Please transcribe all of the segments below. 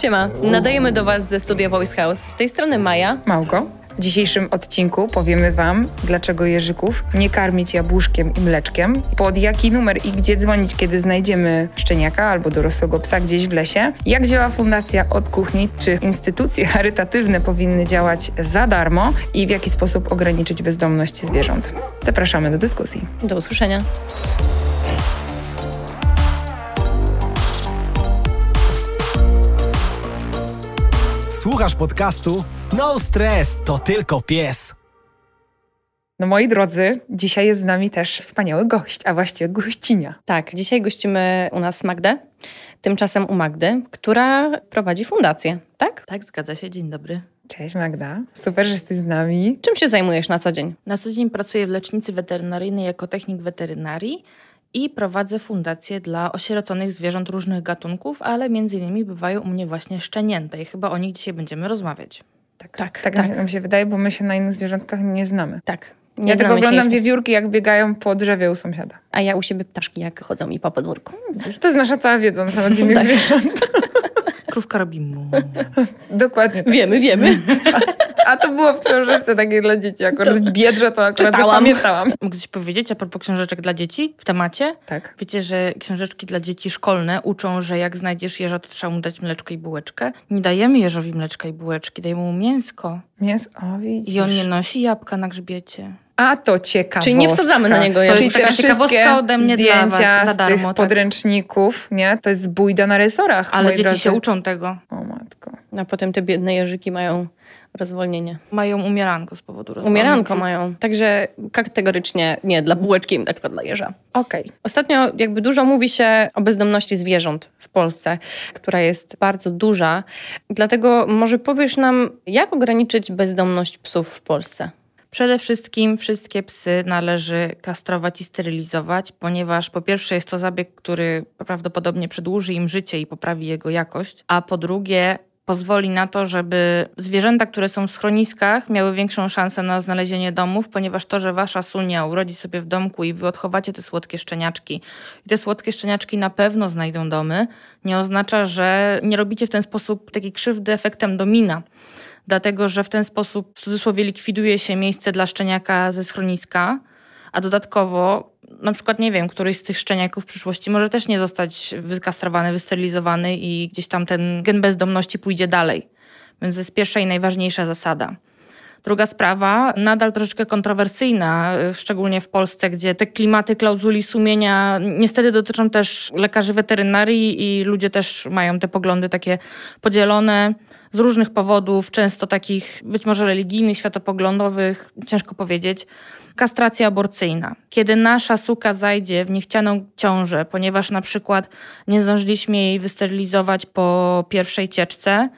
Siema, nadajemy do Was ze studia Voice House. Z tej strony Maja. Małgo. W dzisiejszym odcinku powiemy Wam, dlaczego jeżyków nie karmić jabłuszkiem i mleczkiem, pod jaki numer i gdzie dzwonić, kiedy znajdziemy szczeniaka albo dorosłego psa gdzieś w lesie, jak działa Fundacja od Kuchni, czy instytucje charytatywne powinny działać za darmo i w jaki sposób ograniczyć bezdomność zwierząt. Zapraszamy do dyskusji. Do usłyszenia. Słuchasz podcastu? No stres, to tylko pies. No moi drodzy, dzisiaj jest z nami też wspaniały gość, a właściwie gościnia. Tak, dzisiaj gościmy u nas Magdę, tymczasem u Magdy, która prowadzi fundację, tak? Tak, zgadza się. Dzień dobry. Cześć Magda, super, że jesteś z nami. Czym się zajmujesz na co dzień? Na co dzień pracuję w lecznicy weterynaryjnej jako technik weterynarii i prowadzę fundację dla osieroconych zwierząt różnych gatunków, ale między innymi bywają u mnie właśnie szczenięte i chyba o nich dzisiaj będziemy rozmawiać. Tak, tak, tak, tak. nam się wydaje, bo my się na innych zwierzątkach nie znamy. Tak. Nie ja tylko oglądam wiewiórki, jak biegają po drzewie u sąsiada. A ja u siebie ptaszki, jak chodzą mi po podwórku. To jest nasza cała wiedza na temat innych tak. zwierząt. Krówka robi mu. Dokładnie. Tak. Wiemy, wiemy. A to było w książeczce takiej dla dzieci. Akurat to biedrze to akurat czytałam. zapamiętałam. Mogę coś powiedzieć a propos książeczek dla dzieci w temacie? Tak. Wiecie, że książeczki dla dzieci szkolne uczą, że jak znajdziesz jeża, to trzeba mu dać mleczko i bułeczkę. Nie dajemy jeżowi mleczka i bułeczki, dajemy mu mięsko. Mięsko, o widzisz. I on nie nosi jabłka na grzbiecie. A to ciekawostka. Czyli nie wsadzamy na niego To jest taka ciekawostka ode mnie zdjęcia dla was za darmo. z tych tak. podręczników, nie? To jest bójda na resorach. Ale dzieci drodzy. się uczą tego. O matko. A potem te biedne jeżyki mają rozwolnienie. Mają umieranko z powodu rozwolnienia. Umieranko mają. Także kategorycznie nie dla bułeczki, na przykład dla jeża. Okej. Okay. Ostatnio jakby dużo mówi się o bezdomności zwierząt w Polsce, która jest bardzo duża. Dlatego może powiesz nam, jak ograniczyć bezdomność psów w Polsce? Przede wszystkim wszystkie psy należy kastrować i sterylizować, ponieważ po pierwsze jest to zabieg, który prawdopodobnie przedłuży im życie i poprawi jego jakość, a po drugie pozwoli na to, żeby zwierzęta, które są w schroniskach, miały większą szansę na znalezienie domów, ponieważ to, że wasza sunia urodzi sobie w domku i wy odchowacie te słodkie szczeniaczki i te słodkie szczeniaczki na pewno znajdą domy, nie oznacza, że nie robicie w ten sposób takiej krzywdy efektem domina. Dlatego że w ten sposób w cudzysłowie likwiduje się miejsce dla szczeniaka ze schroniska, a dodatkowo na przykład, nie wiem, któryś z tych szczeniaków w przyszłości może też nie zostać wykastrowany, wysterylizowany i gdzieś tam ten gen bezdomności pójdzie dalej. Więc to jest pierwsza i najważniejsza zasada. Druga sprawa, nadal troszeczkę kontrowersyjna, szczególnie w Polsce, gdzie te klimaty klauzuli sumienia niestety dotyczą też lekarzy weterynarii i ludzie też mają te poglądy takie podzielone z różnych powodów, często takich być może religijnych, światopoglądowych, ciężko powiedzieć. Kastracja aborcyjna. Kiedy nasza suka zajdzie w niechcianą ciążę, ponieważ na przykład nie zdążyliśmy jej wysterylizować po pierwszej cieczce,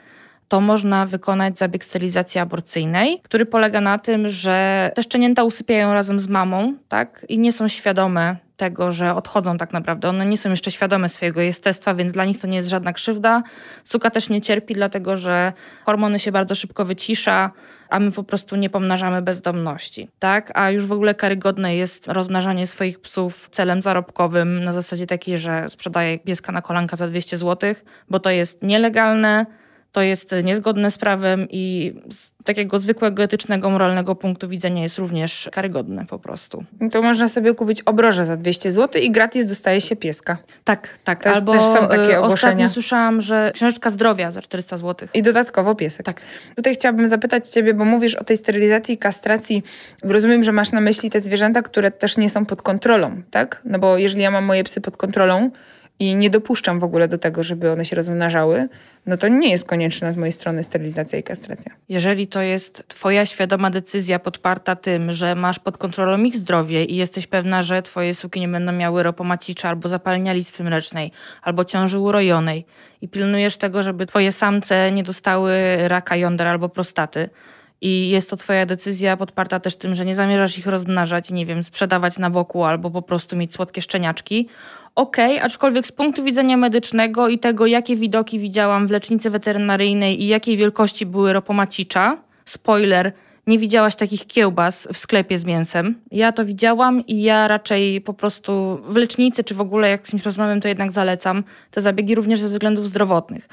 to można wykonać zabieg sterylizacji aborcyjnej, który polega na tym, że te szczenięta usypiają razem z mamą tak? i nie są świadome tego, że odchodzą tak naprawdę. One nie są jeszcze świadome swojego jestestwa, więc dla nich to nie jest żadna krzywda. Suka też nie cierpi, dlatego że hormony się bardzo szybko wycisza, a my po prostu nie pomnażamy bezdomności. Tak? A już w ogóle karygodne jest rozmnażanie swoich psów celem zarobkowym na zasadzie takiej, że sprzedaje pieska na kolanka za 200 zł, bo to jest nielegalne, to jest niezgodne z prawem i z takiego zwykłego etycznego, moralnego punktu widzenia jest również karygodne po prostu. To można sobie kupić obroże za 200 zł i gratis dostaje się pieska. Tak, tak. To Albo też są takie ogłoszenia. Ostatnio słyszałam, że książeczka zdrowia za 400 zł. I dodatkowo piesek. Tak. Tutaj chciałabym zapytać ciebie, bo mówisz o tej sterylizacji i kastracji. Rozumiem, że masz na myśli te zwierzęta, które też nie są pod kontrolą, tak? No bo jeżeli ja mam moje psy pod kontrolą, i nie dopuszczam w ogóle do tego, żeby one się rozmnażały, no to nie jest konieczna z mojej strony sterylizacja i kastracja. Jeżeli to jest Twoja świadoma decyzja podparta tym, że masz pod kontrolą ich zdrowie i jesteś pewna, że Twoje suki nie będą miały ropomacicza albo zapalenia listwy mlecznej, albo ciąży urojonej i pilnujesz tego, żeby Twoje samce nie dostały raka jąder albo prostaty, i jest to twoja decyzja podparta też tym, że nie zamierzasz ich rozmnażać, nie wiem, sprzedawać na boku albo po prostu mieć słodkie szczeniaczki. Okej, okay, aczkolwiek z punktu widzenia medycznego i tego, jakie widoki widziałam w lecznicy weterynaryjnej i jakiej wielkości były ropomacicza, spoiler, nie widziałaś takich kiełbas w sklepie z mięsem. Ja to widziałam i ja raczej po prostu w lecznicy, czy w ogóle jak z kimś rozmawiam, to jednak zalecam te zabiegi również ze względów zdrowotnych.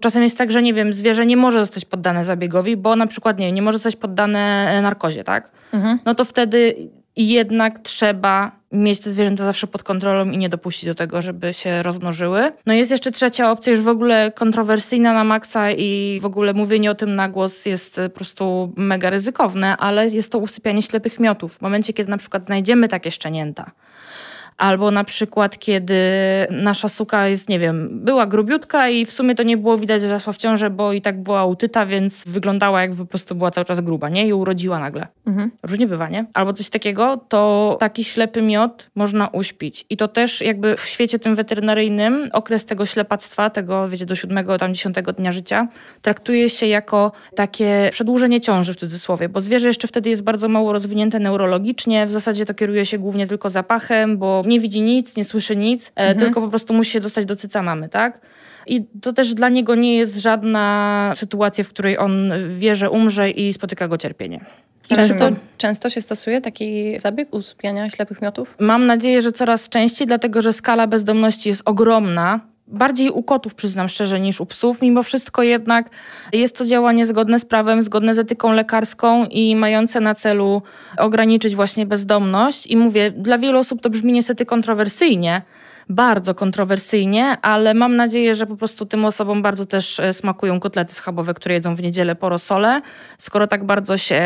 Czasem jest tak, że nie wiem, zwierzę nie może zostać poddane zabiegowi, bo na przykład nie, nie może zostać poddane e, narkozie, tak? Mhm. No to wtedy jednak trzeba mieć te zwierzęta zawsze pod kontrolą i nie dopuścić do tego, żeby się rozmnożyły. No jest jeszcze trzecia opcja, już w ogóle kontrowersyjna na maksa i w ogóle mówienie o tym na głos jest po prostu mega ryzykowne, ale jest to usypianie ślepych miotów. W momencie, kiedy na przykład znajdziemy takie szczenięta, Albo na przykład, kiedy nasza suka jest, nie wiem, była grubiutka i w sumie to nie było widać, że zaszła w ciążę, bo i tak była utyta, więc wyglądała jakby po prostu była cały czas gruba, nie? I urodziła nagle. Mhm. Różnie bywa, nie? Albo coś takiego, to taki ślepy miod można uśpić. I to też jakby w świecie tym weterynaryjnym okres tego ślepactwa, tego wiecie, do siódmego, tam dziesiątego dnia życia, traktuje się jako takie przedłużenie ciąży w cudzysłowie, bo zwierzę jeszcze wtedy jest bardzo mało rozwinięte neurologicznie, w zasadzie to kieruje się głównie tylko zapachem, bo nie widzi nic, nie słyszy nic, e, mhm. tylko po prostu musi się dostać do cyca mamy, tak? I to też dla niego nie jest żadna sytuacja, w której on wie, że umrze i spotyka go cierpienie. Często, często się stosuje taki zabieg usypiania ślepych miotów? Mam nadzieję, że coraz częściej, dlatego że skala bezdomności jest ogromna bardziej u kotów, przyznam szczerze, niż u psów. Mimo wszystko jednak jest to działanie zgodne z prawem, zgodne z etyką lekarską i mające na celu ograniczyć właśnie bezdomność. I mówię, dla wielu osób to brzmi niestety kontrowersyjnie, bardzo kontrowersyjnie, ale mam nadzieję, że po prostu tym osobom bardzo też e, smakują kotlety schabowe, które jedzą w niedzielę po rosole, skoro tak bardzo się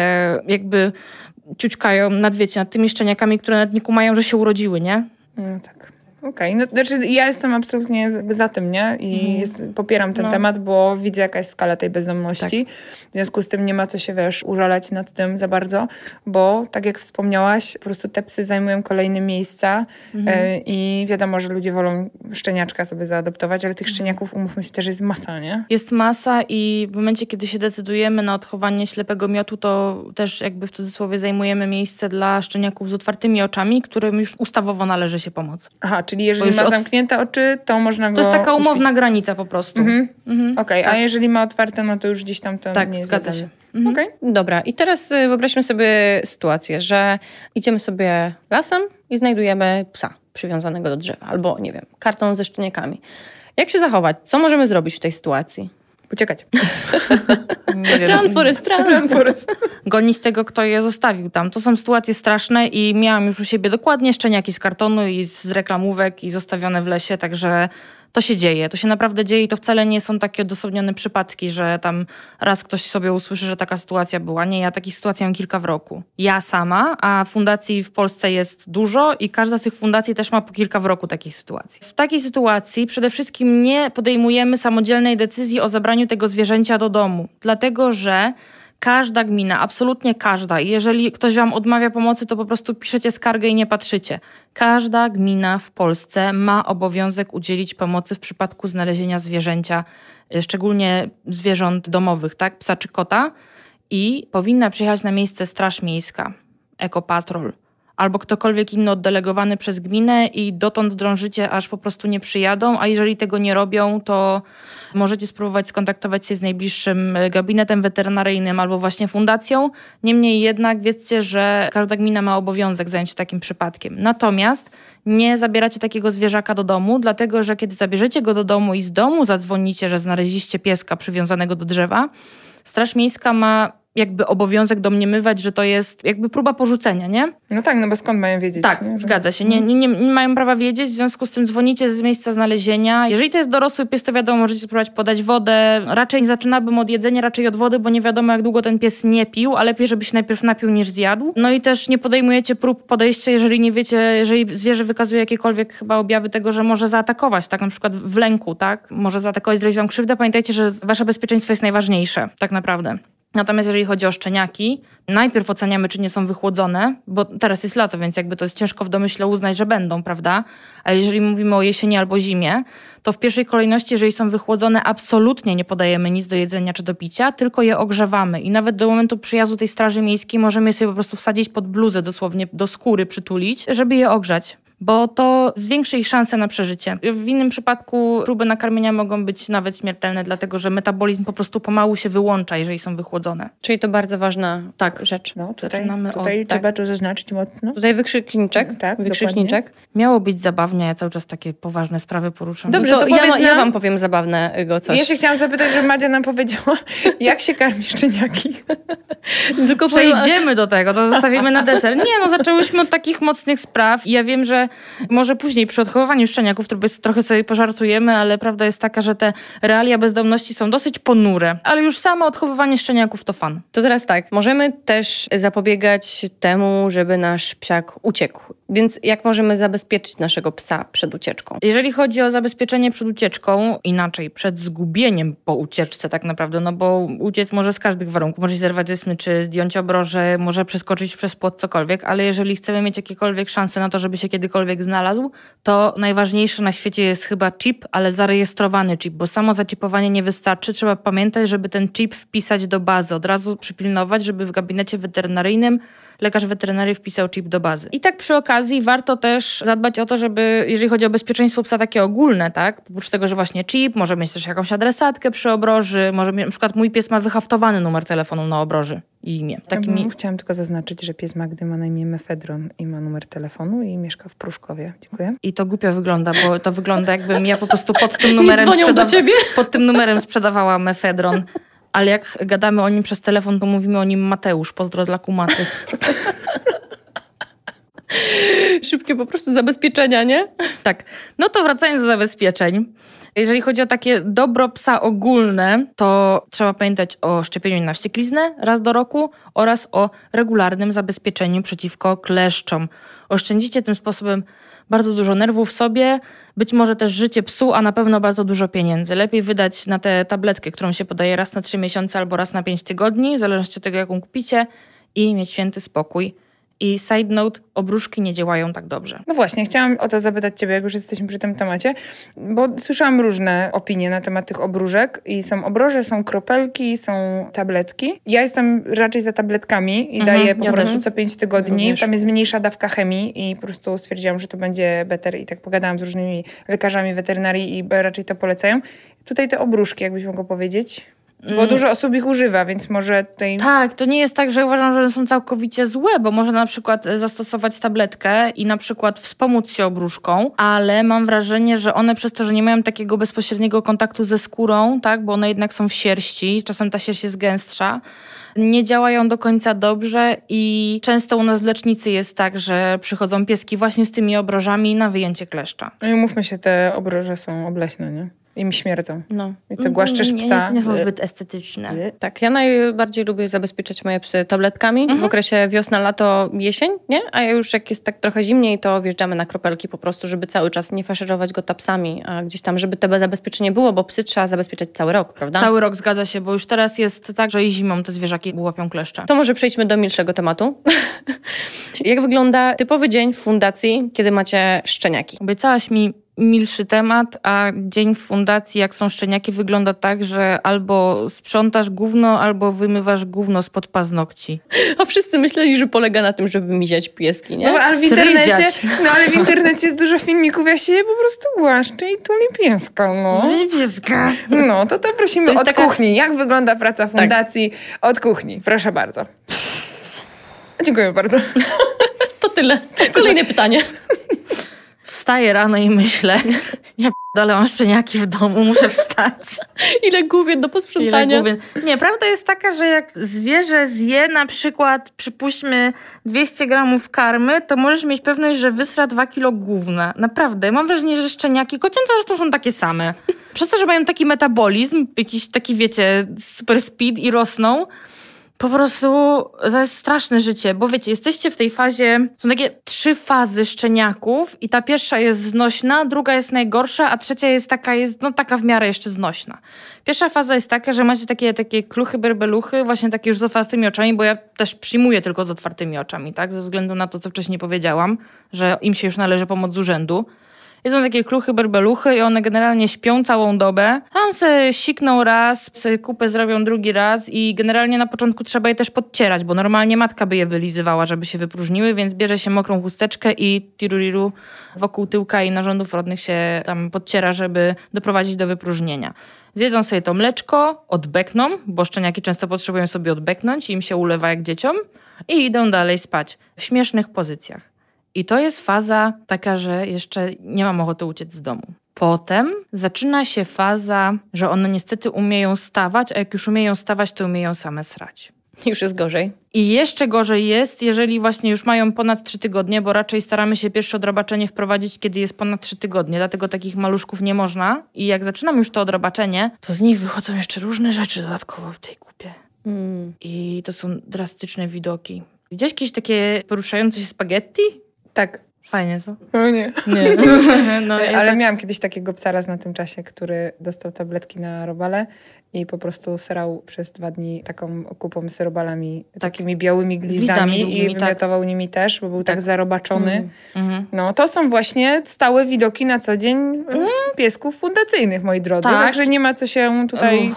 jakby ciućkają nad, wiecie, nad tymi szczeniakami, które nawet nie kumają, że się urodziły, nie? No tak. Okej, okay. no znaczy ja jestem absolutnie za tym, nie? I mm. jest, popieram ten no. temat, bo widzę jaka jest skala tej bezdomności. Tak. W związku z tym nie ma co się, wiesz, użalać nad tym za bardzo, bo tak jak wspomniałaś, po prostu te psy zajmują kolejne miejsca mm. y, i wiadomo, że ludzie wolą szczeniaczka sobie zaadoptować, ale tych mhm. szczeniaków, umówmy się, też jest masa, nie? Jest masa i w momencie, kiedy się decydujemy na odchowanie ślepego miotu, to też jakby w cudzysłowie zajmujemy miejsce dla szczeniaków z otwartymi oczami, którym już ustawowo należy się pomoc. Aha, czyli jeżeli ma od... zamknięte oczy, to można go To jest taka umowna uśpić. granica po prostu. Mhm. Mhm. Okej, okay, tak. a jeżeli ma otwarte, no to już gdzieś tam to tak, nie jest zgadza się. Mhm. Okay. Dobra, i teraz y, wyobraźmy sobie sytuację, że idziemy sobie lasem i znajdujemy psa przywiązanego do drzewa, albo nie wiem, karton ze szczeniakami. Jak się zachować? Co możemy zrobić w tej sytuacji? Uciekać. Run Forest, run. run Forest. Gonić tego, kto je zostawił tam. To są sytuacje straszne i miałam już u siebie dokładnie szczeniaki z kartonu i z reklamówek i zostawione w lesie, także to się dzieje. To się naprawdę dzieje i to wcale nie są takie odosobnione przypadki, że tam raz ktoś sobie usłyszy, że taka sytuacja była. Nie, ja takich sytuacji mam kilka w roku. Ja sama, a fundacji w Polsce jest dużo i każda z tych fundacji też ma po kilka w roku takich sytuacji. W takiej sytuacji przede wszystkim nie podejmujemy samodzielnej decyzji o zabraniu tego zwierzęcia do domu, dlatego że Każda gmina, absolutnie każda. Jeżeli ktoś wam odmawia pomocy, to po prostu piszecie skargę i nie patrzycie. Każda gmina w Polsce ma obowiązek udzielić pomocy w przypadku znalezienia zwierzęcia, e, szczególnie zwierząt domowych, tak, psa czy kota. I powinna przyjechać na miejsce Straż Miejska, Ekopatrol albo ktokolwiek inny oddelegowany przez gminę i dotąd drążycie, aż po prostu nie przyjadą, a jeżeli tego nie robią, to możecie spróbować skontaktować się z najbliższym gabinetem weterynaryjnym albo właśnie fundacją. Niemniej jednak wiedzcie, że każda gmina ma obowiązek zająć się takim przypadkiem. Natomiast nie zabieracie takiego zwierzaka do domu, dlatego że kiedy zabierzecie go do domu i z domu zadzwonicie, że znaleźliście pieska przywiązanego do drzewa, Straż Miejska ma jakby obowiązek domniemywać, że to jest jakby próba porzucenia, nie? No tak, no bo skąd mają wiedzieć? Tak, nie? zgadza się. Nie, nie, nie, nie, mają prawa wiedzieć, w związku z tym dzwonicie z miejsca znalezienia. Jeżeli to jest dorosły pies, to wiadomo, możecie spróbować podać wodę. Raczej nie zaczynałbym od jedzenia, raczej od wody, bo nie wiadomo, jak długo ten pies nie pił, a lepiej, żeby się najpierw napił niż zjadł. No i też nie podejmujecie prób podejścia, jeżeli nie wiecie, jeżeli zwierzę wykazuje jakiekolwiek chyba objawy tego, że może zaatakować, tak na przykład w lęku, tak? Może zaatakować, zrobić wam krzywdę. Pamiętajcie, że wasze bezpieczeństwo jest najważniejsze, tak naprawdę. Natomiast jeżeli chodzi o szczeniaki, najpierw oceniamy, czy nie są wychłodzone, bo teraz jest lato, więc jakby to jest ciężko w domyśle uznać, że będą, prawda? Ale jeżeli mówimy o jesieni albo zimie, to w pierwszej kolejności, jeżeli są wychłodzone, absolutnie nie podajemy nic do jedzenia czy do picia, tylko je ogrzewamy. I nawet do momentu przyjazdu tej straży miejskiej możemy je sobie po prostu wsadzić pod bluzę, dosłownie do skóry przytulić, żeby je ogrzać. Bo to zwiększy ich szanse na przeżycie. W innym przypadku próby nakarmienia mogą być nawet śmiertelne, dlatego że metabolizm po prostu pomału się wyłącza, jeżeli są wychłodzone. Czyli to bardzo ważna Tak. rzecz. No, tutaj, Zaczynamy tutaj od- tak. trzeba to zaznaczyć mocno. Tutaj wykrzykniczek. Tak, wykrzykniczek. Miało być zabawnie, ja cały czas takie poważne sprawy poruszam. Dobrze, to to ja, powiedz ja wam powiem zabawnego coś. Jeszcze chciałam zapytać, żeby Madzia nam powiedziała, jak się karmi szczeniaki. Tylko Przejdziemy do tego, to zostawimy na deser. Nie, no zaczęłyśmy od takich mocnych spraw i ja wiem, że może później przy odchowywaniu szczeniaków trochę, sobie pożartujemy, ale prawda jest taka, że te realia bezdomności są dosyć ponure, ale już samo odchowywanie szczeniaków to fan. To teraz tak, możemy też zapobiegać temu, żeby nasz psiak uciekł. Więc jak możemy zabezpieczyć naszego psa przed ucieczką? Jeżeli chodzi o zabezpieczenie przed ucieczką, inaczej, przed zgubieniem po ucieczce tak naprawdę, no bo uciec może z każdych warunków, może się zerwać ze smyczy, zdjąć obroże, może przeskoczyć przez płot, cokolwiek, ale jeżeli chcemy mieć jakiekolwiek szanse na to, żeby się kiedykolwiek znalazł, to najważniejsze na świecie jest chyba chip, ale zarejestrowany chip, bo samo zaczipowanie nie wystarczy. Trzeba pamiętać, żeby ten chip wpisać do bazy, od razu przypilnować, żeby w gabinecie weterynaryjnym lekarz weterynarii wpisał chip do bazy. I tak przy okazji warto też zadbać o to, żeby, jeżeli chodzi o bezpieczeństwo psa takie ogólne, tak, oprócz tego, że właśnie chip, może mieć też jakąś adresatkę przy obroży, może na przykład mój pies ma wyhaftowany numer telefonu na obroży i imię. Takimi... Ja chciałam tylko zaznaczyć, że pies Magdy ma na imię Mefedron i ma numer telefonu i mieszka w Pruszkowie. Dziękuję. I to głupio wygląda, bo to wygląda jakbym ja po prostu pod tym numerem, ciebie? pod tym numerem sprzedawała mefedron. Ale jak gadamy o nim przez telefon, to mówimy o nim Mateusz. Pozdro dla kumatych. Szybkie po prostu zabezpieczenia, nie? Tak. No to wracając do zabezpieczeń. Jeżeli chodzi o takie dobro psa ogólne, to trzeba pamiętać o szczepieniu na wściekliznę raz do roku oraz o regularnym zabezpieczeniu przeciwko kleszczom. Oszczędzicie tym sposobem bardzo dużo nerwów sobie, być może też życie psu, a na pewno bardzo dużo pieniędzy. Lepiej wydać na tę tabletkę, którą się podaje raz na 3 miesiące albo raz na 5 tygodni, w zależności od tego, jaką kupicie, i mieć święty spokój. I side note, obruszki nie działają tak dobrze. No właśnie, chciałam o to zapytać Ciebie, jak już jesteśmy przy tym temacie, bo słyszałam różne opinie na temat tych obróżek i są obroże, są kropelki, są tabletki. Ja jestem raczej za tabletkami i Mhm, daję po ja prostu też. co 5 tygodni. Również. Tam jest mniejsza dawka chemii i po prostu stwierdziłam, że to będzie better i tak pogadałam z różnymi lekarzami weterynarii i raczej to polecają. Tutaj te obruszki, jakbyś mogła powiedzieć, bo Mm. dużo osób ich używa, więc może tutaj... Tak, to nie jest tak, że uważam, że one są całkowicie złe, bo można na przykład e, zastosować tabletkę i na przykład wspomóc się obruszką, ale mam wrażenie, że one przez to, że nie mają takiego bezpośredniego kontaktu ze skórą, tak, bo one jednak są w sierści, czasem ta sierść jest gęstsza, nie działają do końca dobrze i często u nas w lecznicy jest tak, że przychodzą pieski właśnie z tymi obrożami na wyjęcie kleszcza. No i mówmy się, te obroże są obleśne, nie? I mi śmierdzą. No. I co, głaszczesz nie, psa? Nie, nie są zbyt estetyczne. Tak, ja najbardziej lubię zabezpieczać moje psy tabletkami w okresie wiosna, lato, jesień, nie? A już jak jest tak trochę zimniej, to wjeżdżamy na kropelki po prostu, żeby cały czas nie faszerować go tapsami, a gdzieś tam, żeby to zabezpieczenie było, bo psy trzeba zabezpieczać cały rok, prawda? Cały rok zgadza się, bo już teraz jest tak, że i zimą te zwierzaki łapią kleszcze. To może przejdźmy do milszego tematu. jak wygląda typowy dzień w fundacji, kiedy macie szczeniaki? Obiecałaś mi milszy temat, a dzień w fundacji, jak są szczeniaki, wygląda tak, że albo sprzątasz gówno, albo wymywasz gówno spod paznokci. A wszyscy myśleli, że polega na tym, żeby miziać pieski, nie? No, ale w internecie, no ale w internecie jest dużo filmików, ja się je po prostu głaszczę i tuli pieska, no. Pieska. No, to to prosimy To od taka- Tak. kuchni. Jak wygląda praca fundacji od kuchni? Proszę bardzo. Dziękuję bardzo. To tyle. Kolejne pytanie. Wstaję rano i myślę, ja p***dolę mam szczeniaki w domu, muszę wstać. Ile główien do Ile posprzątania? główien. Nie, prawda jest taka, że jak zwierzę zje na przykład, przypuśćmy 200 gramów karmy, to możesz mieć pewność, że wysra 2 kilo gówna. Naprawdę. Mam wrażenie, że szczeniaki, kocięta zresztą są takie same. Przez to, że mają taki metabolizm, jakiś taki, wiecie, super speed i rosną, po prostu to jest straszne życie, bo wiecie, jesteście w tej fazie, są takie trzy fazy szczeniaków i ta pierwsza jest znośna, druga jest najgorsza, a trzecia jest taka, jest no taka w miarę jeszcze znośna. Pierwsza faza jest taka, że macie takie, takie kluchy, berbeluchy, właśnie takie już z otwartymi oczami, bo ja też przyjmuję tylko z otwartymi oczami, tak, ze względu na to, co wcześniej powiedziałam, że im się już należy pomoc z urzędu. Jedzą takie kluchy, berbeluchy i one generalnie śpią całą dobę. Tam se sikną raz, se kupę zrobią drugi raz i generalnie na początku trzeba je też podcierać, bo normalnie matka by je wylizywała, żeby się wypróżniły, więc bierze się mokrą chusteczkę i tiruriru wokół tyłka i narządów rodnych się tam podciera, żeby doprowadzić do wypróżnienia. Zjedzą sobie to mleczko, odbekną, bo szczeniaki często potrzebują sobie odbeknąć i im się ulewa jak dzieciom i idą dalej spać w śmiesznych pozycjach. I to jest faza taka, że jeszcze nie mam ochoty uciec z domu. Potem zaczyna się faza, że one niestety umieją stawać, a jak już umieją stawać, to umieją same srać. Już jest gorzej. I jeszcze gorzej jest, jeżeli właśnie już mają ponad 3 tygodnie, bo raczej staramy się pierwsze odrobaczenie wprowadzić, kiedy jest ponad 3 tygodnie, dlatego takich maluszków nie można. I jak zaczynam już to odrobaczenie, to z nich wychodzą jeszcze różne rzeczy dodatkowo w tej kupie. Mm. I to są drastyczne widoki. Widziałeś jakieś takie poruszające się spaghetti? Tak. Fajnie, co? O nie. Nie. No, ja Ale tak- miałam kiedyś takiego psa raz na tym czasie, który dostał tabletki na robale i po prostu serał przez dwa dni taką kupą z robalami, takimi białymi gwizdami długimi, i tak. wymiotował nimi też, bo był tak, Tak. zarobaczony. Mhm. No, to są właśnie stałe widoki na co dzień w piesków fundacyjnych, moi drodzy. Tak. Także nie ma co się tutaj...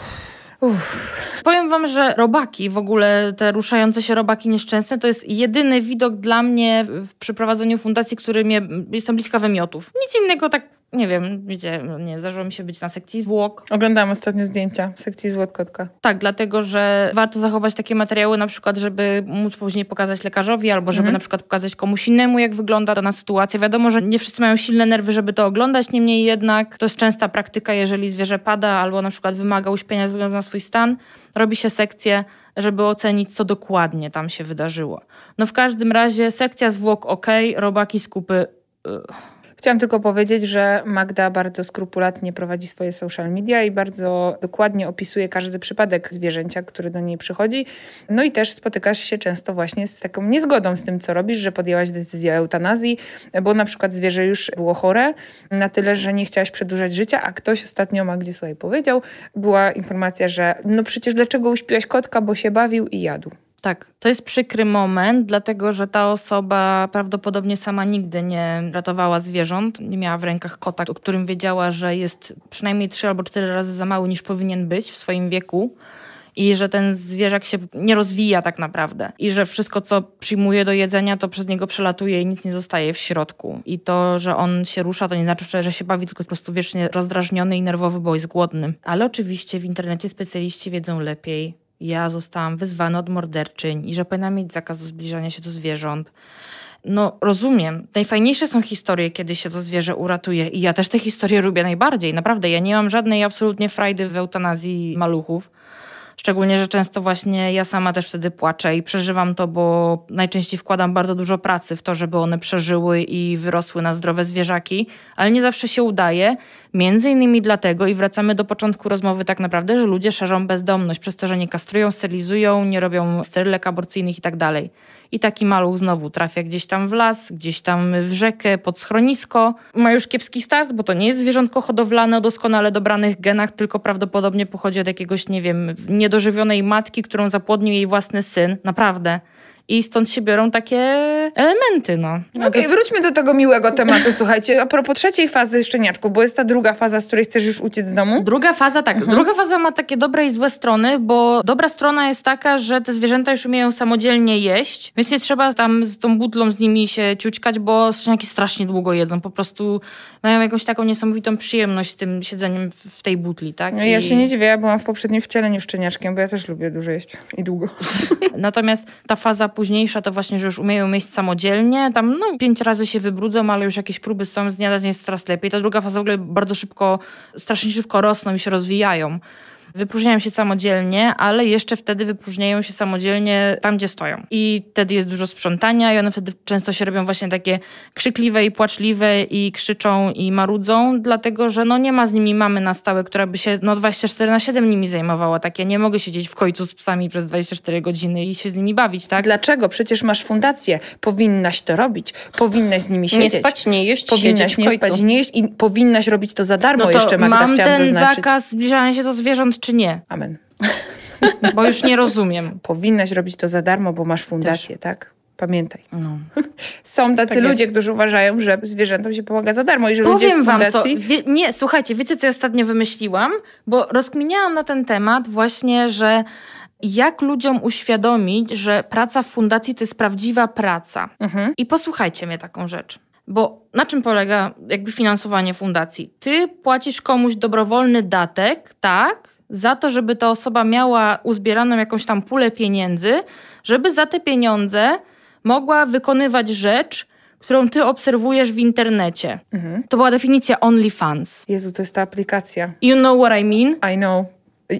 Powiem wam, że robaki, w ogóle te ruszające się robaki nieszczęsne, to jest jedyny widok dla mnie w przeprowadzeniu fundacji, który mnie, jestem bliska wymiotów. Nic innego tak, nie wiem, wiecie, no nie, zdarzyło mi się być na sekcji zwłok. Oglądałam ostatnio zdjęcia sekcji Złotkotka. Tak, dlatego, że warto zachować takie materiały na przykład, żeby móc później pokazać lekarzowi, albo żeby na przykład pokazać komuś innemu, jak wygląda dana sytuacja. Wiadomo, że nie wszyscy mają silne nerwy, żeby to oglądać, niemniej jednak to jest częsta praktyka, jeżeli zwierzę pada albo na przykład wymaga uśpienia ze względu na swój stan, robi się sekcję, żeby ocenić, co dokładnie tam się wydarzyło. No w każdym razie sekcja zwłok ok, robaki z kupy Chciałam tylko powiedzieć, że Magda bardzo skrupulatnie prowadzi swoje social media i bardzo dokładnie opisuje każdy przypadek zwierzęcia, który do niej przychodzi. No i też spotykasz się często właśnie z taką niezgodą z tym, co robisz, że podjęłaś decyzję o eutanazji, bo na przykład zwierzę już było chore na tyle, że nie chciałaś przedłużać życia, a ktoś ostatnio Magdzie sobie powiedział, była informacja, że no przecież dlaczego uśpiłaś kotka, bo się bawił i jadł. Tak, to jest przykry moment, dlatego że ta osoba prawdopodobnie sama nigdy nie ratowała zwierząt. Nie miała w rękach kota, o którym wiedziała, że jest przynajmniej trzy albo cztery razy za mały niż powinien być w swoim wieku. I że ten zwierzak się nie rozwija tak naprawdę. I że wszystko, co przyjmuje do jedzenia, to przez niego przelatuje i nic nie zostaje w środku. I to, że on się rusza, to nie znaczy, że się bawi, tylko po prostu wiecznie rozdrażniony i nerwowy, bo jest głodny. Ale oczywiście w internecie specjaliści wiedzą lepiej, ja zostałam wyzwana od morderczyń i że powinna mieć zakaz do zbliżania się do zwierząt. No, rozumiem. Najfajniejsze są historie, kiedy się to zwierzę uratuje. I ja też te historie lubię najbardziej. Naprawdę, ja nie mam żadnej absolutnie frajdy w eutanazji maluchów. Szczególnie, że często właśnie ja sama też wtedy płaczę i przeżywam to, bo najczęściej wkładam bardzo dużo pracy w to, żeby one przeżyły i wyrosły na zdrowe zwierzaki, ale nie zawsze się udaje. Między innymi dlatego, i wracamy do początku rozmowy tak naprawdę, że ludzie szerzą bezdomność przez to, że nie kastrują, sterylizują, nie robią sterylek aborcyjnych i tak. I taki maluch znowu trafia gdzieś tam w las, gdzieś tam w rzekę, pod schronisko. Ma już kiepski start, bo to nie jest zwierzątko hodowlane o doskonale dobranych genach, tylko prawdopodobnie pochodzi od jakiegoś, nie wiem, niedożywionej matki, którą zapłodnił jej własny syn. Naprawdę. I stąd się biorą takie elementy, no. Okej, wróćmy do tego miłego tematu, słuchajcie. A propos trzeciej fazy szczeniaczku, bo jest ta druga faza, z której chcesz już uciec z domu. Druga faza, tak. Druga faza ma takie dobre i złe strony, bo dobra strona jest taka, że te zwierzęta już umieją samodzielnie jeść, więc nie trzeba tam z tą butlą z nimi się ciućkać, bo szczeniaki strasznie długo jedzą. Po prostu mają jakąś taką niesamowitą przyjemność z tym siedzeniem w- tej butli, tak? No, ja I- się nie dziwię, ja byłam w poprzednim wcieleniu szczeniaczkiem, bo ja też lubię dużo jeść i długo. Natomiast ta faza późniejsza to właśnie, że już umieją jeść samodzielnie. Tam no, pięć razy się wybrudzą, ale już jakieś próby są z dnia na dzień jest coraz lepiej. Ta druga faza w ogóle bardzo szybko, strasznie szybko rosną i się rozwijają. Wypróżniają się samodzielnie, ale jeszcze wtedy wypróżniają się samodzielnie tam, gdzie stoją. I wtedy jest dużo sprzątania i one wtedy często się robią właśnie takie krzykliwe i płaczliwe i krzyczą i marudzą, dlatego że no nie ma z nimi mamy na stałe, która by się no 24 na 7 nimi zajmowała. Tak ja nie mogę siedzieć w końcu z psami przez 24 godziny i się z nimi bawić, tak? Dlaczego? Przecież masz fundację. Powinnaś to robić. Powinnaś z nimi siedzieć. Nie spać, nie jeść, Powinnaś nie spać, nie jeść i powinnaś robić to za darmo No to jeszcze, Magda, mam chciałam ten zaznaczyć. zakaz zbliżania się do zwierząt, czy nie? Amen. Bo już nie rozumiem. Powinnaś robić to za darmo, bo masz fundację, tak? Pamiętaj. No. Są tacy Tak jest. ludzie, którzy uważają, że zwierzętom się pomaga za darmo i że ludzie z Powiem wam co. fundacji... Wie, nie, słuchajcie, wiecie co ja ostatnio wymyśliłam? Bo rozkminiałam na ten temat właśnie, że jak ludziom uświadomić, że praca w fundacji to jest prawdziwa praca. Mhm. I posłuchajcie mnie taką rzecz. Bo na czym polega jakby finansowanie fundacji? Ty płacisz komuś dobrowolny datek, tak, za to, żeby ta osoba miała uzbieraną jakąś tam pulę pieniędzy, żeby za te pieniądze mogła wykonywać rzecz, którą ty obserwujesz w internecie. Mhm. To była definicja OnlyFans. Jezu, to jest ta aplikacja. You know what I mean? I know.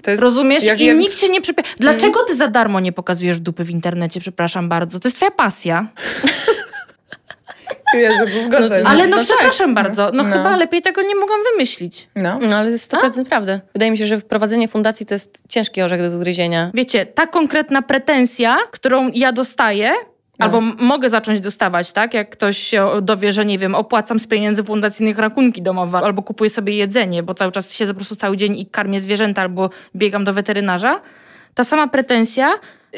Jest, Rozumiesz? I jem- nikt się nie przypie... Dlaczego ty za darmo nie pokazujesz dupy w internecie? Przepraszam bardzo. To jest twoja pasja. To zgodzę. No to- Ale no, no tak. przepraszam bardzo. No, No. chyba lepiej tego nie mogłam wymyślić. No. No ale jest 100% prawda. Wydaje mi się, że wprowadzenie fundacji to jest ciężki orzech do zgryzienia. Wiecie, ta konkretna pretensja, którą ja dostaję, albo m- mogę zacząć dostawać, tak? Jak ktoś się dowie, że nie wiem, opłacam z pieniędzy fundacyjnych rachunki domowe, albo kupuję sobie jedzenie, bo cały czas siedzę po prostu cały dzień i karmię zwierzęta, albo biegam do weterynarza. Ta sama pretensja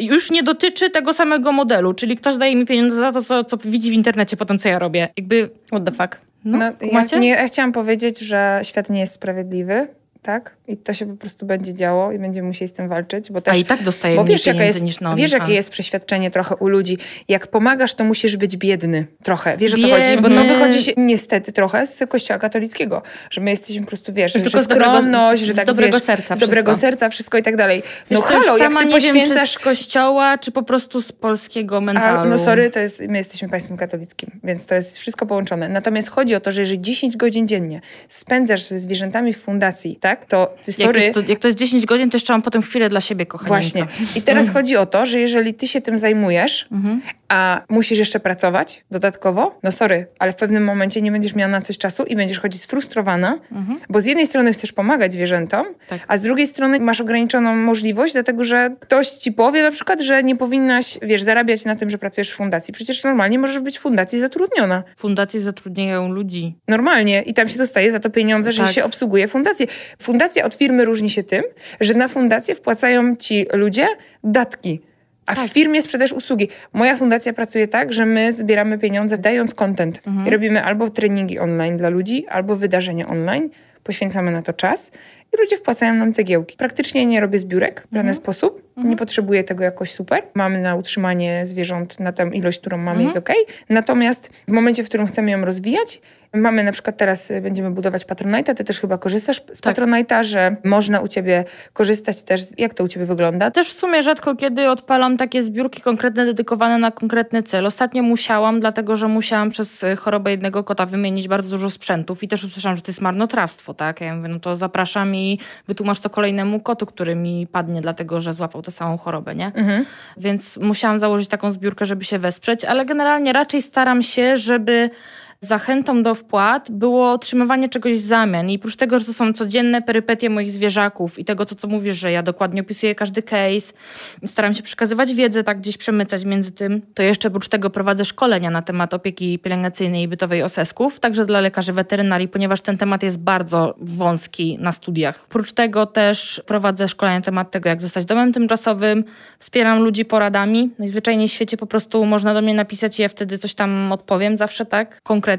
już nie dotyczy tego samego modelu, czyli ktoś daje mi pieniądze za to, co, co widzi w internecie po tym, co ja robię. Jakby, What the fuck? no, No, ja, nie, ja chciałam powiedzieć, że świat nie jest sprawiedliwy, tak? I to się po prostu będzie działo i będziemy musieli z tym walczyć, bo też... A i tak dostaję Bo wiesz, jaka jest, niż na wiesz, jakie jest przeświadczenie trochę u ludzi. Jak pomagasz, to musisz być biedny trochę. Wiesz, o co Biedny. chodzi? Bo to wychodzi się niestety trochę z kościoła katolickiego, że my jesteśmy po prostu, wiesz, Tylko że z dobrego- skromność, że z tak, dobrego wiesz, serca Z dobrego wszystko. serca wszystko i tak dalej. No Wiesz halo, jak ty wiem, poświęcasz... z kościoła, czy po prostu z polskiego mentalu. A, no sorry, to jest, my jesteśmy państwem katolickim, więc to jest wszystko połączone. Natomiast chodzi o to, że jeżeli 10 godzin dziennie spędzasz ze zwierzętami w fundacji, tak, to Jak, sorry... jest to, jak to jest 10 godzin, to jeszcze mam potem chwilę dla siebie, kochanieńka. Właśnie. I teraz chodzi o to, że jeżeli ty się tym zajmujesz, Mhm. a musisz jeszcze pracować dodatkowo, no sorry, ale w pewnym momencie nie będziesz miała na coś czasu i będziesz chodzić sfrustrowana, bo z jednej strony chcesz pomagać zwierzętom, Tak. a z drugiej strony masz ograniczoną możliwość, dlatego że ktoś ci powie na przykład, że nie powinnaś, wiesz, zarabiać na tym, że pracujesz w fundacji. Przecież normalnie możesz być w fundacji zatrudniona. Fundacje zatrudniają ludzi. Normalnie i tam się dostaje za to pieniądze, że Tak. się obsługuje fundację. Fundacja od firmy różni się tym, że na fundację wpłacają ci ludzie datki. A Tak. w firmie sprzedajesz usługi. Moja fundacja pracuje tak, że my zbieramy pieniądze dając content. Mhm. I robimy albo treningi online dla ludzi, albo wydarzenia online. Poświęcamy na to czas i ludzie wpłacają nam cegiełki. Praktycznie nie robię zbiórek w Mhm. żaden sposób. Nie potrzebuję tego jakoś super. Mamy na utrzymanie zwierząt na tę ilość, którą mamy, Mhm. jest ok. Natomiast w momencie, w którym chcemy ją rozwijać, mamy na przykład teraz y, będziemy budować Patronite'a. Ty też chyba korzystasz z Tak. Patronite'a, że można u ciebie korzystać też. Jak to u ciebie wygląda? Też w sumie rzadko kiedy odpalam takie zbiórki konkretne, dedykowane na konkretny cel. Ostatnio musiałam, dlatego że musiałam przez y, chorobę jednego kota wymienić bardzo dużo sprzętów i też usłyszałam, że to jest marnotrawstwo, tak? Ja mówię, no to zapraszam i wytłumacz to kolejnemu kotu, który mi padnie, dlatego że złapał tę samą chorobę, nie? Mhm. Więc musiałam założyć taką zbiórkę, żeby się wesprzeć, ale generalnie raczej staram się, żeby zachętą do wpłat było otrzymywanie czegoś w zamian. I oprócz tego, że to są codzienne perypetie moich zwierzaków i tego, co, co mówisz, że ja dokładnie opisuję każdy case, staram się przekazywać wiedzę, tak gdzieś przemycać między tym, to jeszcze oprócz tego prowadzę szkolenia na temat opieki pielęgnacyjnej i bytowej osesków, także dla lekarzy weterynarii, ponieważ ten temat jest bardzo wąski na studiach. Oprócz tego też prowadzę szkolenia na temat tego, jak zostać domem tymczasowym, wspieram ludzi poradami. Najzwyczajniej w świecie po prostu można do mnie napisać i ja wtedy coś tam odpowiem zawsze, tak? Konkretnie.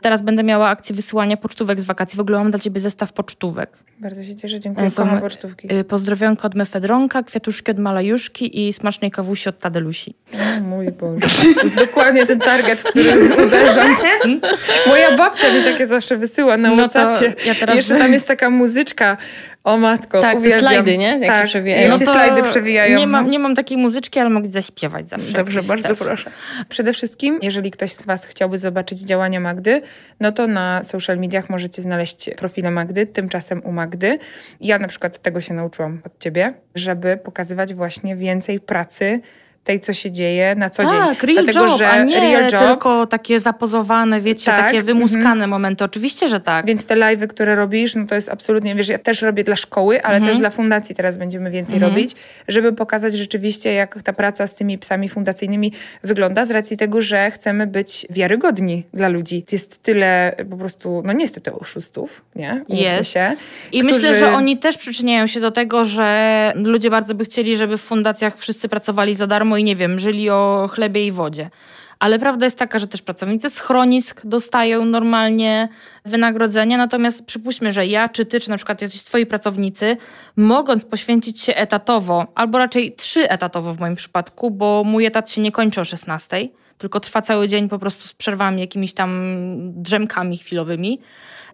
Teraz będę miała akcję wysyłania pocztówek z wakacji. W ogóle mam dla ciebie zestaw pocztówek. Bardzo się cieszę, dziękuję. Są, Kocham pocztówki. y, Pozdrowionka od Mefedronka, kwiatuszki od Malajuszki i smacznej kawusi od Tadelusi. O mój Boże. To jest dokładnie ten target, który uderzam. Moja babcia mi takie zawsze wysyła na No Whatsappie. ja teraz- Jeszcze tam jest taka muzyczka. O matko, Tak, te uwielbiam. slajdy, nie? Jak się tak, przewijają. Się No to slajdy przewijają. Nie mam, no. nie mam takiej muzyczki, ale mogę zaśpiewać zawsze. Dobrze, bardzo stef. proszę. Przede wszystkim, jeżeli ktoś z Was chciałby zobaczyć działania Magdy, no to na social mediach możecie znaleźć profile Magdy, tymczasem u Magdy. Ja na przykład tego się nauczyłam od Ciebie, żeby pokazywać właśnie więcej pracy tej, co się dzieje na co dzień. Tak, real Dlatego, job, że a nie real job, tylko takie zapozowane, wiecie, Tak, takie wymuskane momenty. Oczywiście, że tak. Więc te live'y, które robisz, no to jest absolutnie, wiesz, ja też robię dla szkoły, ale Mhm. też dla fundacji teraz będziemy więcej robić, żeby pokazać rzeczywiście, jak ta praca z tymi psami fundacyjnymi wygląda, z racji tego, że chcemy być wiarygodni dla ludzi. Jest tyle po prostu, no niestety oszustów, nie? Umówmy Jest. Się, I którzy- myślę, że oni też przyczyniają się do tego, że ludzie bardzo by chcieli, żeby w fundacjach wszyscy pracowali za darmo i nie wiem, żyli o chlebie i wodzie. Ale prawda jest taka, że też pracownicy schronisk dostają normalnie wynagrodzenia, natomiast przypuśćmy, że ja czy ty, czy na przykład jacyś twoi pracownicy, mogąc poświęcić się etatowo, albo raczej trzy etatowo w moim przypadku, bo mój etat się nie kończy o 16, tylko trwa cały dzień po prostu z przerwami, jakimiś tam drzemkami chwilowymi.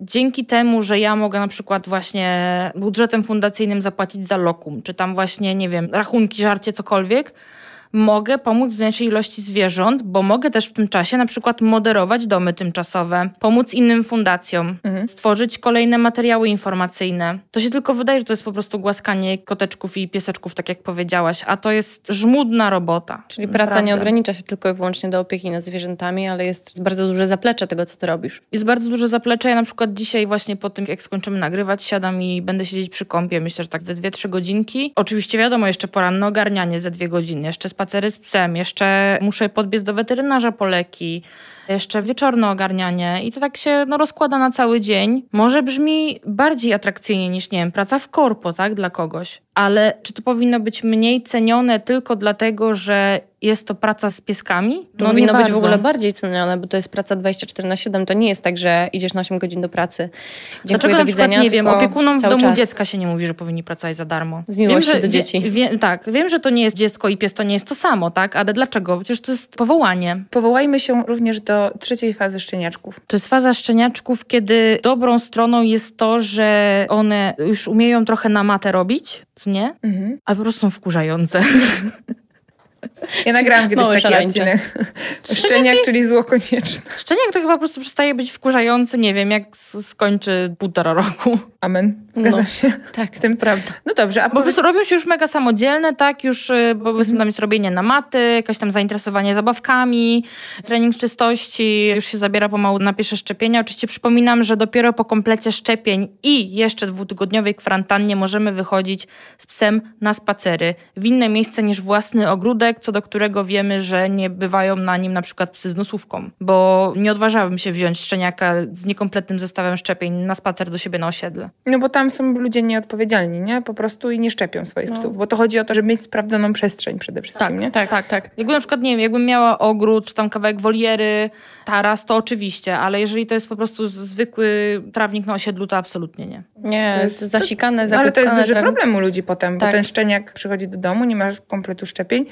Dzięki temu, że ja mogę na przykład właśnie budżetem fundacyjnym zapłacić za lokum, czy tam właśnie, nie wiem, rachunki, żarcie, cokolwiek, mogę pomóc większej ilości zwierząt, bo mogę też w tym czasie na przykład moderować domy tymczasowe, pomóc innym fundacjom, mhm. stworzyć kolejne materiały informacyjne. To się tylko wydaje, że to jest po prostu głaskanie koteczków i pieseczków, tak jak powiedziałaś, a to jest żmudna robota. Czyli praca nie ogranicza się tylko i wyłącznie do opieki nad zwierzętami, ale jest bardzo duże zaplecze tego, co ty robisz. Jest bardzo duże zaplecze. Ja na przykład dzisiaj właśnie po tym, jak skończymy nagrywać, siadam i będę siedzieć przy kąpie, myślę, że tak ze 2-3 godzinki. Oczywiście wiadomo, jeszcze poranne ogarnianie ze dwie godziny, jeszcze spacery z psem, jeszcze muszę podbiec do weterynarza po leki, jeszcze wieczorne ogarnianie i to tak się no, rozkłada na cały dzień. Może brzmi bardziej atrakcyjnie niż, nie wiem, praca w korpo, tak, dla kogoś. Ale czy to powinno być mniej cenione tylko dlatego, że jest to praca z pieskami? To no powinno być w ogóle bardziej cenione, bo to jest praca 24 na 7. To nie jest tak, że idziesz na 8 godzin do pracy. Dziękuję, Dlaczego do widzenia, przykład, nie wiem, opiekunom w domu czas. dziecka się nie mówi, że powinni pracować za darmo. Z miłości wiem, do dzieci. Wie, tak, wiem, że to nie jest dziecko i pies to nie jest to samo, tak? Ale dlaczego? Przecież to jest powołanie. Powołajmy się również do trzeciej fazy szczeniaczków. To jest faza szczeniaczków, kiedy dobrą stroną jest to, że one już umieją trochę na matę robić, co nie? Mhm. A po prostu są wkurzające. Ja nagrałam kiedyś taki szaleńcze. odcinek. Szczeniak, czyli zło konieczne. Szczeniak to chyba po prostu przestaje być wkurzający, nie wiem, jak skończy półtora roku. Amen. Zgadzam no. się. Tak, tym prawda. No dobrze. A po prostu robią się już mega samodzielne, tak? Już y, powiedzmy tam jest robienie na maty, jakieś tam zainteresowanie zabawkami, trening czystości, już się zabiera pomału na pierwsze szczepienia. Oczywiście przypominam, że dopiero po komplecie szczepień i jeszcze dwutygodniowej kwarantannie możemy wychodzić z psem na spacery w inne miejsce niż własny ogródek, co do którego wiemy, że nie bywają na nim na przykład psy z nosówką, bo nie odważałabym się wziąć szczeniaka z niekompletnym zestawem szczepień na spacer do siebie na osiedle. No bo tam są ludzie nieodpowiedzialni, nie? Po prostu i nie szczepią swoich no. psów, bo to chodzi o to, żeby mieć sprawdzoną przestrzeń przede wszystkim, tak, nie? Tak, tak, tak. Jakby na przykład, nie wiem, jakbym miała ogród, czy tam kawałek woliery, taras, to oczywiście, ale jeżeli to jest po prostu zwykły trawnik na osiedlu, to absolutnie nie. Nie, to jest zasikane, to, Ale to jest duży problem u ludzi potem, tak. bo ten szczeniak przychodzi do domu, nie ma kompletu szczepień,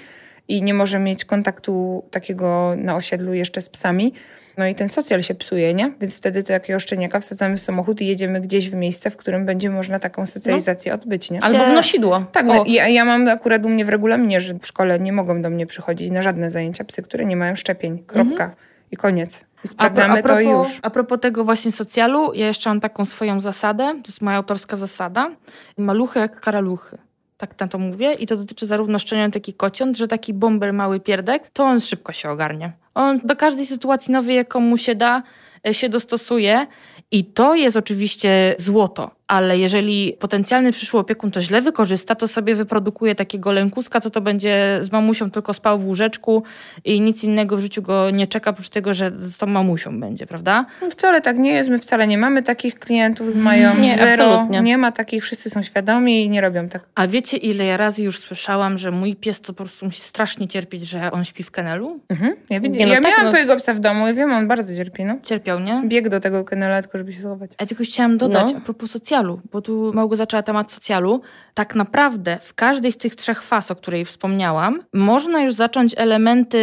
i nie może mieć kontaktu takiego na osiedlu jeszcze z psami. No i ten socjal się psuje, nie? Więc wtedy takiego szczeniaka wsadzamy w samochód i jedziemy gdzieś w miejsce, w którym będzie można taką socjalizację no. odbyć, nie? Albo w nosidło. Tak, no, ja, ja mam akurat u mnie w regulaminie, że w szkole nie mogą do mnie przychodzić na żadne zajęcia psy, które nie mają szczepień. Kropka. Mhm. I koniec. I sprawdzamy a, a propos, to już. A propos tego właśnie socjalu, ja jeszcze mam taką swoją zasadę, to jest moja autorska zasada. Maluchy jak karaluchy tak na to mówię, i to dotyczy zarówno szczeniąt, jak i kociąt, że taki bąbel mały pierdek, to on szybko się ogarnie. On do każdej sytuacji nowej, jaką mu się da, e, się dostosuje. I to jest oczywiście złoto ale jeżeli potencjalny przyszły opiekun to źle wykorzysta, to sobie wyprodukuje takiego lękuska, co to będzie z mamusią tylko spał w łóżeczku i nic innego w życiu go nie czeka, oprócz tego, że z tą mamusią będzie, prawda? No wcale tak nie jest, my wcale nie mamy takich klientów z mają nie, zero, absolutnie. nie ma takich, wszyscy są świadomi i nie robią tak. A wiecie ile ja razy już słyszałam, że mój pies to po prostu musi strasznie cierpieć, że on śpi w kenelu? Mhm. Ja, nie, no ja tak, miałam no... twojego psa w domu i wiem, on bardzo cierpi, no. Cierpiał, nie? Bieg do tego kenela, tylko żeby się schować. Ja tylko chciałam dodać, no. a propos socjalu, socjalu, bo tu Małgo zaczęła temat socjalu. Tak naprawdę w każdej z tych trzech faz, o której wspomniałam, można już zacząć elementy,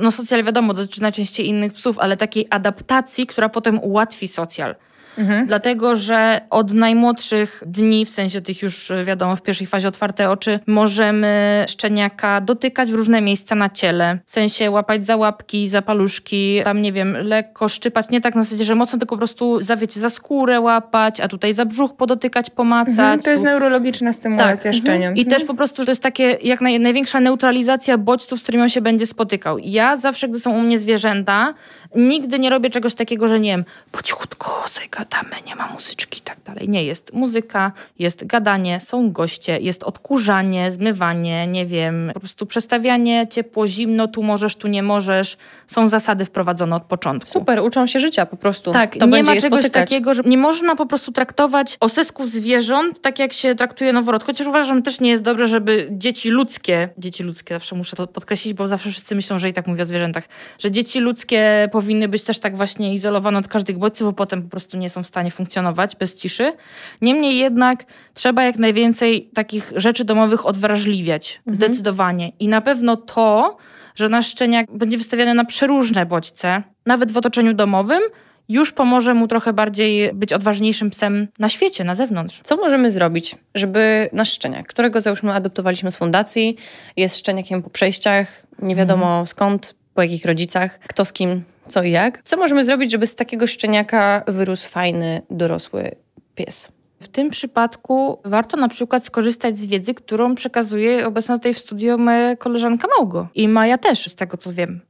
no socjal wiadomo, dotyczy najczęściej innych psów, ale takiej adaptacji, która potem ułatwi socjal. Mhm. Dlatego, że od najmłodszych dni, w sensie tych już wiadomo, w pierwszej fazie otwarte oczy, możemy szczeniaka dotykać w różne miejsca na ciele. W sensie łapać za łapki, za paluszki, tam nie wiem, lekko szczypać, nie tak na zasadzie, że mocno, tylko po prostu za, wiecie, za skórę łapać, a tutaj za brzuch podotykać, pomacać. Mhm, to jest tu... neurologiczna stymulacja tak. szczenia. Mhm. I też po prostu to jest takie jak naj, największa neutralizacja bodźców, z którymi on się będzie spotykał. Ja zawsze, gdy są u mnie zwierzęta, Nigdy nie robię czegoś takiego, że nie wiem, po cichutku sobie gadamy, nie ma muzyczki i tak dalej. Nie, jest muzyka, jest gadanie, są goście, jest odkurzanie, zmywanie, nie wiem, po prostu przestawianie ciepło, zimno, tu możesz, tu nie możesz. Są zasady wprowadzone od początku. Super, uczą się życia po prostu. Tak, to nie ma czegoś spotykać. takiego, że nie można po prostu traktować osesków zwierząt tak, jak się traktuje noworodków. Chociaż uważam, że też nie jest dobre, żeby dzieci ludzkie, dzieci ludzkie, zawsze muszę to podkreślić, bo zawsze wszyscy myślą, że i tak mówię o zwierzętach, że dzieci ludzkie powinny być też tak właśnie izolowane od każdych bodźców, bo potem po prostu nie są w stanie funkcjonować bez ciszy. Niemniej jednak trzeba jak najwięcej takich rzeczy domowych odwrażliwiać. Zdecydowanie. I na pewno to, że nasz szczeniak będzie wystawiany na przeróżne bodźce, nawet w otoczeniu domowym, już pomoże mu trochę bardziej być odważniejszym psem na świecie, na zewnątrz. Co możemy zrobić, żeby nasz szczeniak, którego załóżmy adoptowaliśmy z fundacji, jest szczeniakiem po przejściach, nie wiadomo Mhm. skąd, po jakich rodzicach, kto z kim, co i jak. Co możemy zrobić, żeby z takiego szczeniaka wyrósł fajny, dorosły pies? W tym przypadku warto na przykład skorzystać z wiedzy, którą przekazuje obecna tutaj w studio moja koleżanka Małgo. I Maja też, z tego co wiem.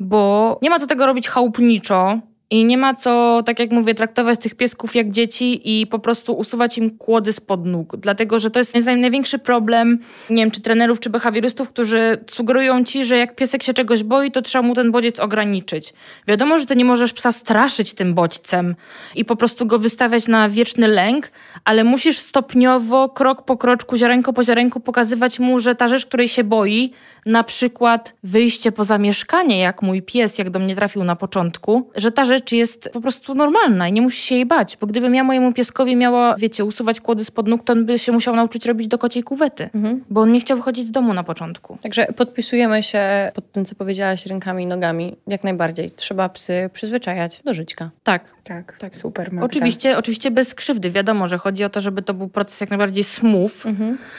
Bo nie ma co tego robić chałupniczo i nie ma co, tak jak mówię, traktować tych piesków jak dzieci i po prostu usuwać im kłody spod nóg. Dlatego, że to jest naj- największy problem, nie wiem, czy trenerów, czy behawiorystów, którzy sugerują ci, że jak piesek się czegoś boi, to trzeba mu ten bodziec ograniczyć. Wiadomo, że ty nie możesz psa straszyć tym bodźcem i po prostu go wystawiać na wieczny lęk, ale musisz stopniowo, krok po kroczku, ziarenko po ziarenku pokazywać mu, że ta rzecz, której się boi, na przykład wyjście poza mieszkanie, jak mój pies, jak do mnie trafił na początku, że ta rzecz jest po prostu normalna i nie musi się jej bać, bo gdybym ja mojemu pieskowi miała, wiecie, usuwać kłody spod nóg, to on by się musiał nauczyć robić do kociej kuwety, bo on nie chciał wychodzić z domu na początku. Także podpisujemy się pod tym, co powiedziałaś rękami i nogami. Jak najbardziej. Trzeba psy przyzwyczajać do żyćka. Tak. Tak, tak. Super, Magda. Oczywiście, oczywiście bez krzywdy. Wiadomo, że chodzi o to, żeby to był proces jak najbardziej smooth,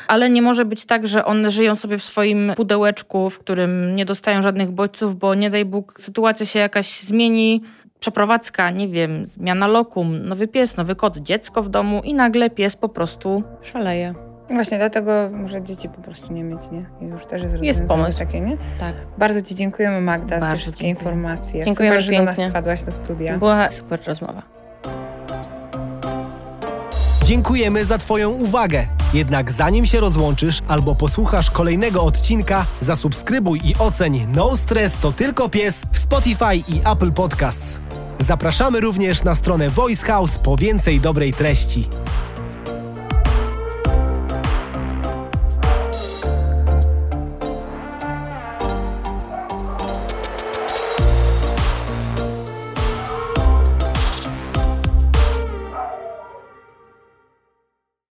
ale nie może być tak, że one żyją sobie w swoim pudełeczku, w którym nie dostają żadnych bodźców, bo nie daj Bóg, sytuacja się jakaś zmieni, przeprowadzka, nie wiem, zmiana lokum, nowy pies, nowy kot, dziecko w domu i nagle pies po prostu Szaleje. Właśnie dlatego może dzieci po prostu nie mieć, nie? Już też jest, Jest pomysł. takie, nie? Tak. Bardzo Ci dziękujemy Magda za Bardzo wszystkie dziękuję. informacje. Dziękujemy Super, że do nas pięknie. wpadłaś do studia. Była super rozmowa. Dziękujemy za Twoją uwagę. Jednak zanim się rozłączysz albo posłuchasz kolejnego odcinka, zasubskrybuj i oceń No Stress to tylko pies w Spotify i Apple Podcasts. Zapraszamy również na stronę Voice House po więcej dobrej treści.